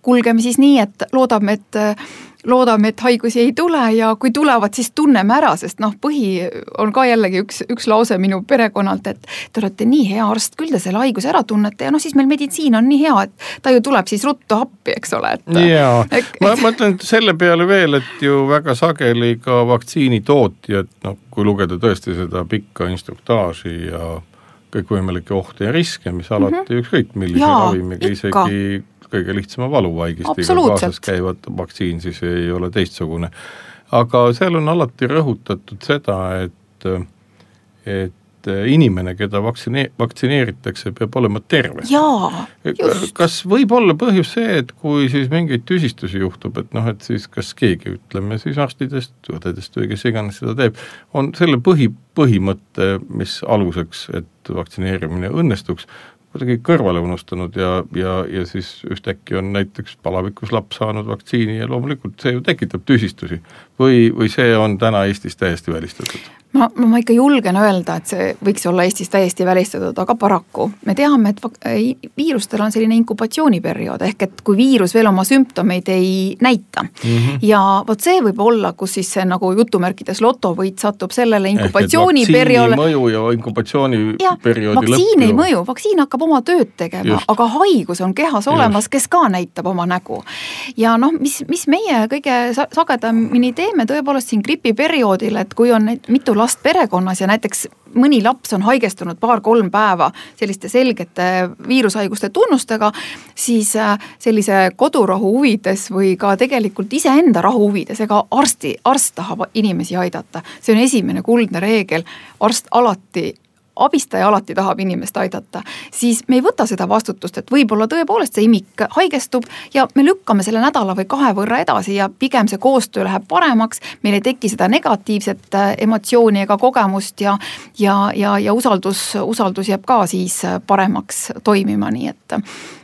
kulgeme siis nii, et loodame, et loodame, et haigusi ei tule ja kui tulevad, siis tunneme ära, sest noh, põhi on ka jällegi üks, üks lause minu perekonnalt, et te olete nii hea arst, küll te selle haiguse ära tunnete ja noh, siis meil meditsiin on nii hea, et ta ju tuleb siis ruttu appi, eks ole, et. jaa, ma mõtlen selle peale veel, et ju väga sageli ka vaktsiinitootjad, noh, kui lugeda tõesti seda pikka instruktaaži ja kõikvõimalikke ohte ja riske, mis alati mm -hmm. ükskõik millise Jaa, ravimiga isegi kõige lihtsama valuvaigistiga kaasas käivat vaktsiin siis ei ole teistsugune. aga seal on alati rõhutatud seda, et, et inimene, keda vaktsine-, vaktsineeritakse, peab olema terve. kas võib olla põhjus see, et kui siis mingeid tüsistusi juhtub, et noh, et siis kas keegi, ütleme siis arstidest, õdedest või kes iganes seda teeb, on selle põhi, põhimõtte, mis aluseks, et vaktsineerimine õnnestuks, kuidagi kõrvale unustanud ja, ja, ja siis ühtäkki on näiteks palavikus laps saanud vaktsiini ja loomulikult see ju tekitab tüsistusi. Või, või see on täna Eestis täiesti välistatud? ma, ma ikka julgen öelda, et see võiks olla Eestis täiesti välistatud, aga paraku me teame, et viirustel on selline inkubatsiooniperiood, ehk et kui viirus veel oma sümptomeid ei näita mm. -hmm. ja vot see võib olla, kus siis see nagu jutumärkides lotovõit satub sellele inkubatsiooniperioodile. mõju ja inkubatsiooniperioodi lõpp. vaktsiin ei mõju, vaktsiin hakkab oma tööd tegema, aga haigus on kehas olemas, kes ka näitab oma nägu. ja noh, mis, mis meie kõige sagedamini teeme tõepoolest siin gripiperioodil, et kui on mitu last perekonnas ja näiteks mõni laps on haigestunud paar-kolm päeva selliste selgete viirushaiguste tunnustega, siis äh, sellise kodurahu huvides või ka tegelikult iseenda rahu huvides, ega arsti, arst tahab inimesi aidata. see on esimene kuldne reegel, arst alati abistaja alati tahab inimest aidata, siis me ei võta seda vastutust, et võib-olla tõepoolest see imik haigestub ja me lükkame selle nädala või kahe võrra edasi ja pigem see koostöö läheb paremaks, meil ei teki seda negatiivset äh, emotsiooni ega kogemust ja ja, ja, ja usaldus, usaldus jääb ka siis äh, paremaks toimima, nii et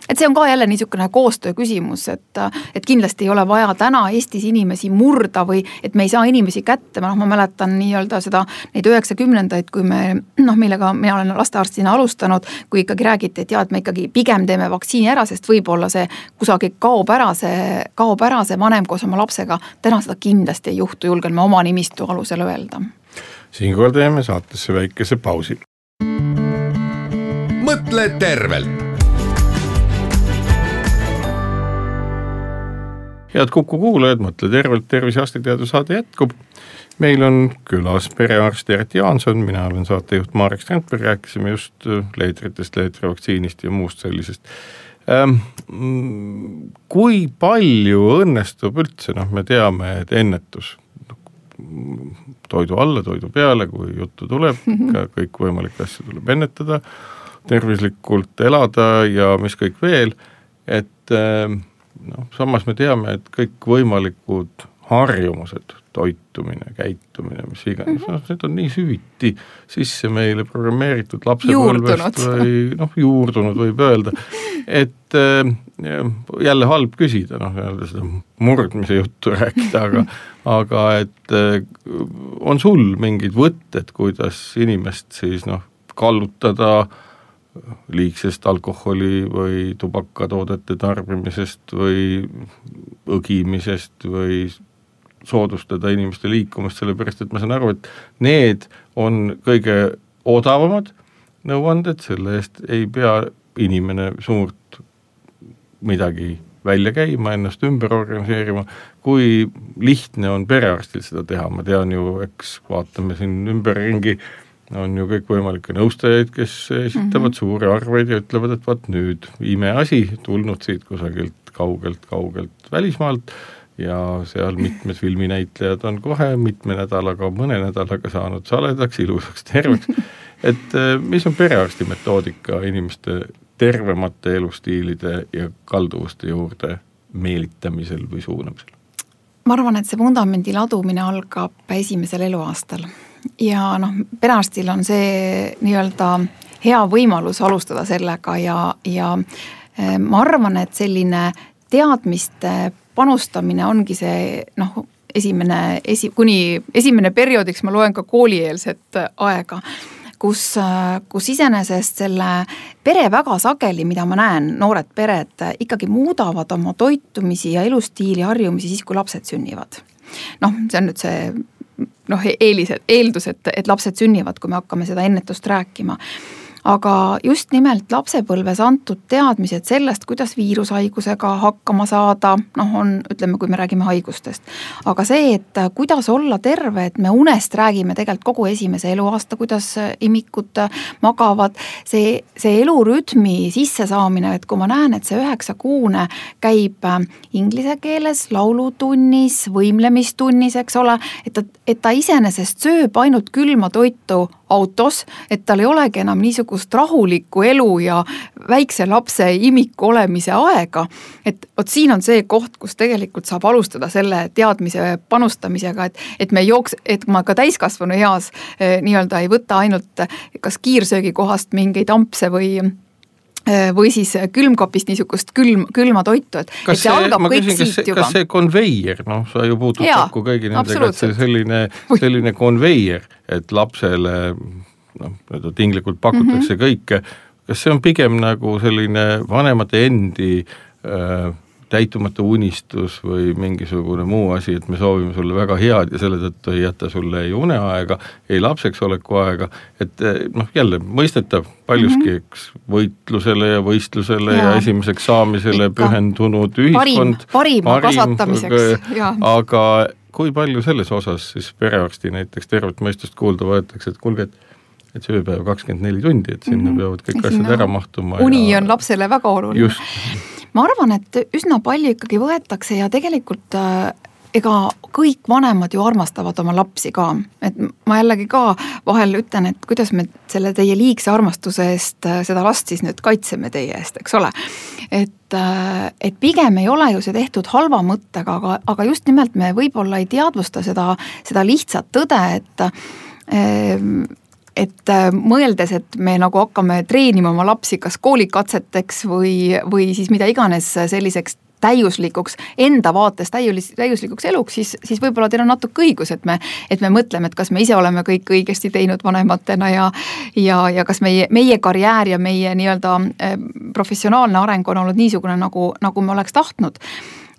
et see on ka jälle niisugune koostöö küsimus, et, et kindlasti ei ole vaja täna Eestis inimesi murda või et me ei saa inimesi kätte, noh, ma mäletan nii-öelda seda, neid üheksakümnendaid, kui me noh, millega mina olen lastearstina alustanud, kui ikkagi räägiti, et jaa, et me ikkagi pigem teeme vaktsiini ära, sest võib-olla see kusagil kaob ära, see, kaob ära see vanem koos oma lapsega. täna seda kindlasti ei juhtu, julgen ma oma nimistu alusel öelda. siinkohal teeme saatesse väikese pausi. mõtle tervelt head Kuku kuulajad, Mõtle tervelt, Tervise arstiteaduse saade jätkub. meil on külas perearst Eret Jaanson, mina olen saatejuht Marek Strandberg, rääkisime just äh, leetritest, leetrivaktsiinist ja muust sellisest ähm,. kui palju õnnestub üldse, noh, me teame, et ennetus toidu alla, toidu peale, kui juttu tuleb, ikka kõikvõimalikke asju tuleb ennetada, tervislikult elada ja mis kõik veel, et äh, noh, samas me teame, et kõikvõimalikud harjumused, toitumine, käitumine, mis iganes mm, -hmm. noh, need on nii süviti sisse meile programmeeritud lapsepõlvest või noh, juurdunud võib öelda, et äh, jälle halb küsida, noh, nii-öelda seda murdmise juttu rääkida, aga aga et äh, on sul mingid võtted, kuidas inimest siis noh, kallutada äh, liigsest alkoholi või tubakatoodete tarbimisest või õgimisest või soodustada inimeste liikumist, sellepärast et ma saan aru, et need on kõige odavamad nõuanded, selle eest ei pea inimene suurt midagi välja käima, ennast ümber organiseerima, kui lihtne on perearstil seda teha, ma tean ju, eks vaatame siin ümberringi äh, on ju kõikvõimalikke nõustajaid, kes esitavad mm -hmm. suuri arveid ja ütlevad, et vot nüüd imeasi, tulnud siit kusagilt kaugelt-kaugelt välismaalt ja seal mitmed filminäitlejad on kohe mitme nädalaga, mõne nädalaga saanud saledaks, ilusaks, terveks, et eh, mis on perearsti metoodika inimeste tervemate elustiilide ja kalduvuste juurde meelitamisel või suunamisel? ma arvan, et see vundamendi ladumine algab esimesel eluaastal ja noh, perearstil on see nii-öelda hea võimalus alustada sellega ja, ja eh, ma arvan, et selline teadmiste panustamine ongi see noh, esimene, esi, kuni esimene perioodiks ma loen ka koolieelset aega kus, kus iseenesest selle pere väga sageli, mida ma näen, noored pered ikkagi muudavad oma toitumisi ja elustiili harjumisi siis, kui lapsed sünnivad. noh, see on nüüd see noh, eelised, eeldus, et, et lapsed sünnivad, kui me hakkame seda ennetust rääkima aga just nimelt lapsepõlves antud teadmised sellest, kuidas viirushaigusega hakkama saada, noh, on, ütleme, kui me räägime haigustest. aga see, et kuidas olla terve, et me unest räägime tegelikult kogu esimese eluaasta, kuidas imikud magavad, see, see elurütmi sissesaamine, et kui ma näen, et see üheksakuune käib inglise keeles laulutunnis, võimlemistunnis, eks ole, et ta, et ta iseenesest sööb ainult külma toitu autos, et tal ei olegi enam niisugust rahulikku elu ja väikse lapse imiku olemise aega. et vot siin on see koht, kus tegelikult saab alustada selle teadmise panustamisega, et, et me ei jooks, et ma ka täiskasvanu eas eh, nii-öelda ei võta ainult kas kiirsöögikohast mingeid ampse või või siis külmkapist niisugust külm, külma toitu, et, et see, see algab kõik küsin, siit kas, juba. kas see konveier, noh, sa ju puutud kokku kõigi nendega, et see selline, selline konveier et lapsele noh, nii-öelda tinglikult pakutakse mm -hmm. kõike, kas see on pigem nagu selline vanemate endi äh, täitumata unistus või mingisugune muu asi, et me soovime sulle väga head ja selle tõttu ei jäta sulle ei uneaega, ei lapseks oleku aega, et eh, noh, jälle mõistetav paljuski -hmm. eks võitlusele ja võistlusele ja, ja esimeseks saamisele Ikka. pühendunud ühiskond. parim, parima kasvatamiseks, jaa. aga kui palju selles osas siis perearsti näiteks tervet mõistust kuulda võetakse, et kuulge, et et see ööpäev kakskümmend neli tundi, et sinna mm -hmm. peavad kõik asjad ära mahtuma. uni ja... on lapsele väga oluline. ma arvan, et üsna palju ikkagi võetakse ja tegelikult äh, ega kõik vanemad ju armastavad oma lapsi ka, et ma jällegi ka vahel ütlen, et kuidas me selle teie liigse armastuse eest äh, seda last siis nüüd kaitseme teie eest, eks ole. et Äh, et pigem ei ole ju see tehtud halva mõttega, aga, aga just nimelt me võib-olla ei teadvusta seda, seda lihtsat tõde, et et äh, mõeldes, et me nagu hakkame treenima oma lapsi kas koolikatseteks või, või siis mida iganes selliseks täiuslikuks, enda vaates täiulis, täiuslikuks eluks, siis, siis võib-olla teil on natuke õigus, et me, et me mõtleme, et kas me ise oleme kõik õigesti teinud vanematena ja ja, ja kas meie, meie karjäär ja meie nii-öelda äh, professionaalne areng on olnud niisugune, nagu, nagu me oleks tahtnud.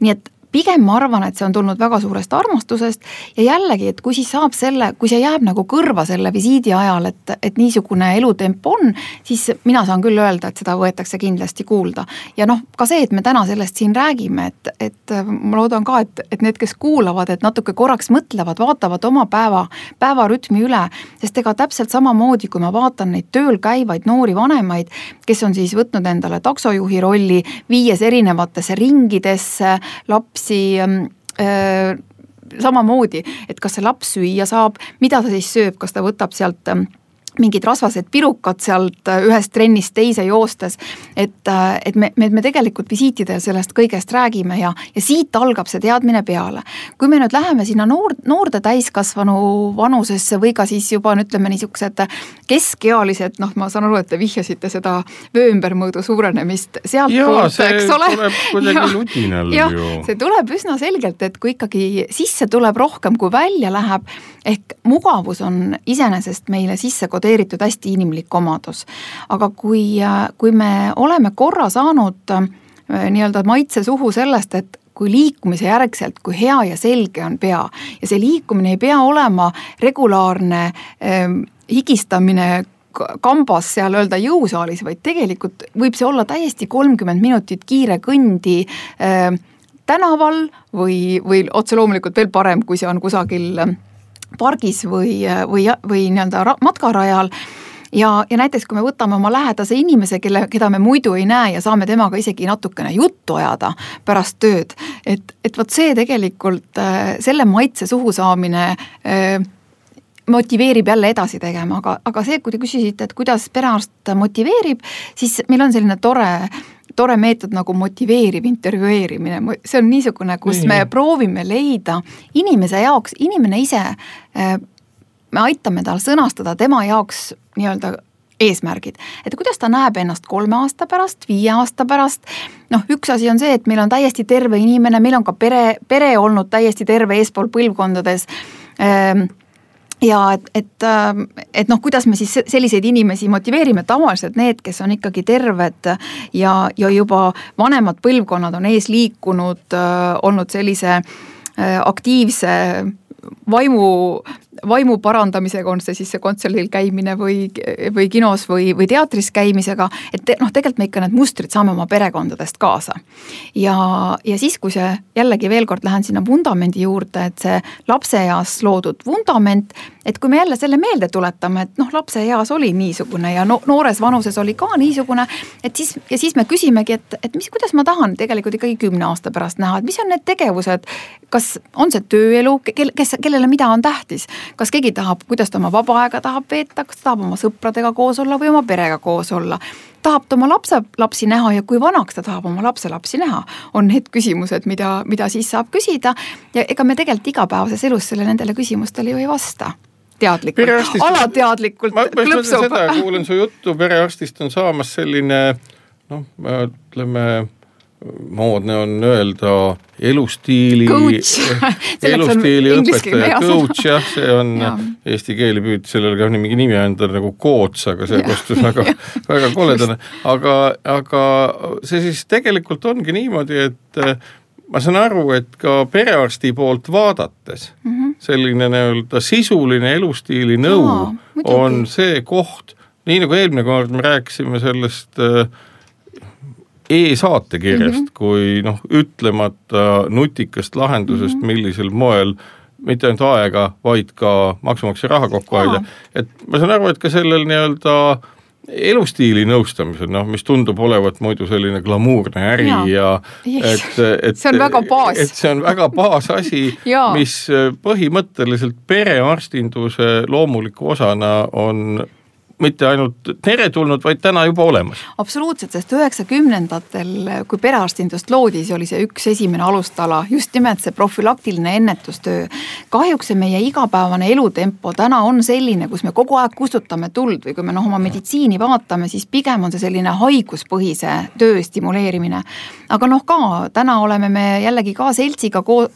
nii et pigem ma arvan, et see on tulnud väga suurest armastusest ja jällegi, et kui siis saab selle, kui see jääb nagu kõrva selle visiidi ajal, et, et niisugune elutemp on, siis mina saan küll öelda, et seda võetakse kindlasti kuulda. ja noh, ka see, et me täna sellest siin räägime, et, et ma loodan ka, et, et need, kes kuulavad, et natuke korraks mõtlevad, vaatavad oma päeva, päevarütmi üle, sest ega täpselt samamoodi, kui ma vaatan neid tööl käivaid noori vanemaid, kes on siis võtnud endale taksojuhi rolli, viies erinevatesse ringidesse lapsi, lapsi ähm, äh, samamoodi, et kas see laps süüa saab, mida ta siis sööb, kas ta võtab sealt ähm, mingid rasvased pirukad sealt äh, ühest trennist teise joostes. et, äh, et me, me, me tegelikult visiitidel sellest kõigest räägime ja, ja siit algab see teadmine peale. kui me nüüd läheme sinna noor, noorte täiskasvanu vanusesse või ka siis juba no ütleme, niisugused keskealised, noh, ma saan aru, et te vihjasite seda vöö ümbermõõdu suurenemist sealtpoolt, eks ole. ju. see tuleb üsna selgelt, et kui ikkagi sisse tuleb rohkem, kui välja läheb, ehk mugavus on iseenesest meile sisse kodeeritud kodeeritud hästi inimlik omadus. aga kui, kui me oleme korra saanud äh, nii-öelda maitse suhu sellest, et kui liikumise järgselt, kui hea ja selge on pea ja see liikumine ei pea olema regulaarne eh, higistamine kambas seal öelda jõusaalis, vaid tegelikult võib see olla täiesti kolmkümmend minutit kiire kõndi eh, tänaval või, või otse loomulikult veel parem, kui see on kusagil pargis või, või, või nii-öelda matkarajal. Ja, ja näiteks kui me võtame oma lähedase inimese, kelle, keda me muidu ei näe ja saame temaga isegi natukene juttu ajada pärast tööd, et, et vot see tegelikult, äh, selle maitse suhu saamine äh, motiveerib jälle edasi tegema, aga, aga see, kui te küsisite, et kuidas perearst motiveerib, siis meil on selline tore tore meetod nagu motiveeriv intervjueerimine, see on niisugune, kus -hmm. me proovime leida inimese jaoks, inimene ise, äh, me aitame tal sõnastada tema jaoks nii-öelda eesmärgid, et kuidas ta näeb ennast kolme aasta pärast, viie aasta pärast. noh, üks asi on see, et meil on täiesti terve inimene, meil on ka pere, pere olnud täiesti terve eespool põlvkondades ähm, ja et, et, ähm, et noh, kuidas me siis selliseid inimesi motiveerime, tavaliselt need, kes on ikkagi terved ja, ja juba vanemad põlvkonnad on ees liikunud, äh, olnud sellise äh, aktiivse vaimu vaimu parandamisega, on see siis see kontserdil käimine või, või kinos või, või teatris käimisega, et te, noh, tegelikult me ikka need mustrid saame oma perekondadest kaasa. ja, ja siis, kui see jällegi veel kord lähen sinna vundamendi juurde, et see lapseeas loodud vundament, et kui me jälle selle meelde tuletame, et noh, lapseeas oli niisugune ja no, noores vanuses oli ka niisugune, et siis ja siis me küsimegi, et, et mis, kuidas ma tahan tegelikult ikkagi kümne aasta pärast näha, et mis on need tegevused, kas on see tööelu, kel, kes, kellele mida on tähtis, kas keegi tahab, kuidas ta oma vaba aega tahab veeta, kas ta tahab oma sõpradega koos olla või oma perega koos olla. tahab ta oma lapse, lapsi näha ja kui vanaks ta tahab oma lapselapsi näha, on need küsimused, mida, mida siis saab küsida. ja ega me tegelikult igapäevases elus selle, nendele küsimustele ju ei vasta teadlikult, alateadlikult ma, ma klõpsub. kuulen su juttu, perearstist on saamas selline noh, ütleme moodne on öelda elustiili, elustiili õpetaja, coach jah, see on ja. eesti keeli püüdi sellele ka mingi nimi anda nagu koots, aga see kostus väga, väga koledane. aga, aga see siis tegelikult ongi niimoodi, et äh, ma saan aru, et ka perearsti poolt vaadates mm -hmm. selline nii-öelda sisuline elustiili nõu Aa, on see koht, nii nagu eelmine kord me rääkisime sellest äh, e-saatekirjast mm, -hmm. kui noh, ütlemata nutikast lahendusest mm, -hmm. millisel moel mitte ainult aega, vaid ka maksumaksja raha kokku hoida, et ma saan aru, et ka sellel nii-öelda elustiili nõustamisel, noh, mis tundub olevat muidu selline glamuurne äri ja, ja et, et see on väga baas. et see on väga baasasi mis põhimõtteliselt perearstinduse loomuliku osana on mitte ainult teretulnud, vaid täna juba olemas. absoluutselt, sest üheksakümnendatel, kui perearstindust loodi, siis oli see üks esimene alustala, just nimelt see profülaktiline ennetustöö. kahjuks see meie igapäevane elutempo täna on selline, kus me kogu aeg kustutame tuld või kui me noh, oma meditsiini vaatame, siis pigem on see selline haiguspõhise töö stimuleerimine. aga noh, ka täna oleme me jällegi ka seltsiga ko-,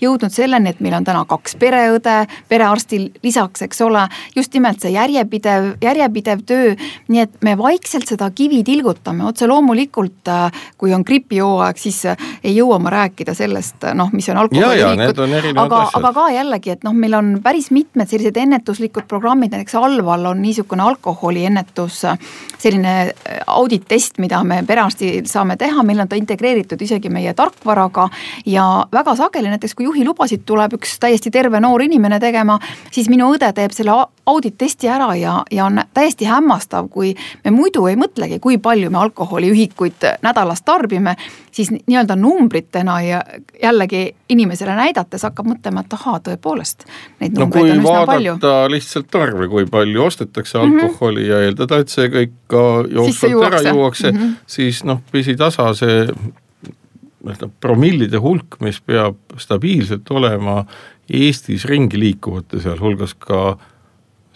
jõudnud selleni, et meil on täna kaks pereõde, perearstil lisaks, eks ole, just nimelt see järjepidev, järjepidev töö, nii et me vaikselt seda kivi tilgutame, otse loomulikult kui on gripihooaeg, siis ei jõua ma rääkida sellest, noh, mis on alkoholiühikud, aga, aga ka jällegi, et noh, meil on päris mitmed sellised ennetuslikud programmid, näiteks Alval on niisugune alkoholiennetus, selline audit-test, mida me perearstil saame teha, meil on ta integreeritud isegi meie tarkvaraga ja väga sageli näiteks, kui juhilubasid tuleb üks täiesti terve noor inimene tegema, siis minu õde teeb selle audit-testi ära ja, ja on täiesti hämmastav, kui me muidu ei mõtlegi, kui palju me alkoholiühikuid nädalas tarbime, siis nii-öelda numbritena ja jällegi inimesele näidates hakkab mõtlema, et ahaa, tõepoolest, neid numbreid no, on üsna palju. lihtsalt arve, kui palju ostetakse mhm. alkoholi mm -hmm. ja eeldada, et see kõik ka jooksvalt ära juuakse mm, -hmm. siis noh, pisitasa see nii-öelda promillide hulk, mis peab stabiilselt olema Eestis ringi liikuvate, sealhulgas ka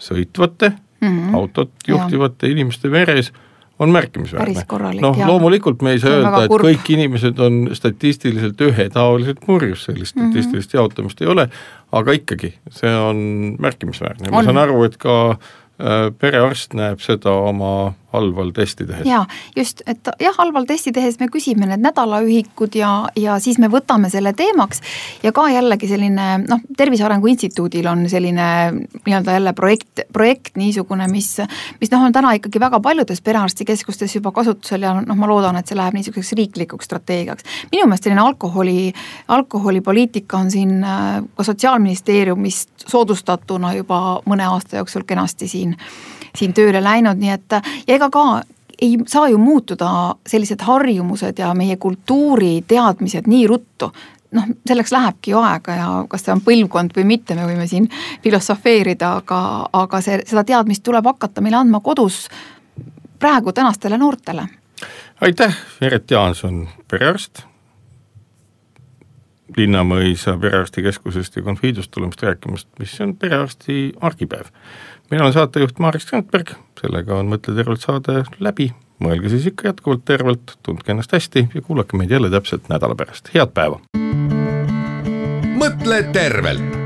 sõitvate mm, -hmm. autot juhtivate ja. inimeste veres on märkimisväärne. noh, loomulikult me ei saa öelda, et kõik inimesed on statistiliselt ühetaoliselt murjus, sellist mm -hmm. statistilist jaotamist ei ole, aga ikkagi, see on märkimisväärne, ma saan aru, et ka äh, perearst näeb seda oma halval testi tehes. jaa, just, et jah, halval testi tehes me küsime need nädalaühikud ja, ja siis me võtame selle teemaks ja ka jällegi selline noh, Tervise Arengu Instituudil on selline nii-öelda jälle projekt, projekt niisugune, mis, mis noh, on täna ikkagi väga paljudes perearstikeskustes juba kasutusel ja noh, ma loodan, et see läheb niisuguseks riiklikuks strateegiaks. minu meelest selline alkoholi, alkoholipoliitika on siin äh, ka Sotsiaalministeeriumist soodustatuna juba mõne aasta jooksul kenasti siin siin tööle läinud, nii et ja ega ka ei saa ju muutuda sellised harjumused ja meie kultuuriteadmised nii ruttu noh, selleks lähebki ju aega ja kas see on põlvkond või mitte, me võime siin filosofeerida, aga, aga see, seda teadmist tuleb hakata meile andma kodus praegu tänastele noortele. aitäh, Piret Jaanson, perearst. Linnamõisa Perearstikeskusest ja Confidost tulemast rääkimast, mis on perearsti argipäev mina olen saatejuht Maris Strandberg, sellega on Mõtle tervelt saade läbi, mõelge siis ikka jätkuvalt tervelt, tundke ennast hästi ja kuulake meid jälle täpselt nädala pärast, head päeva! mõtle tervelt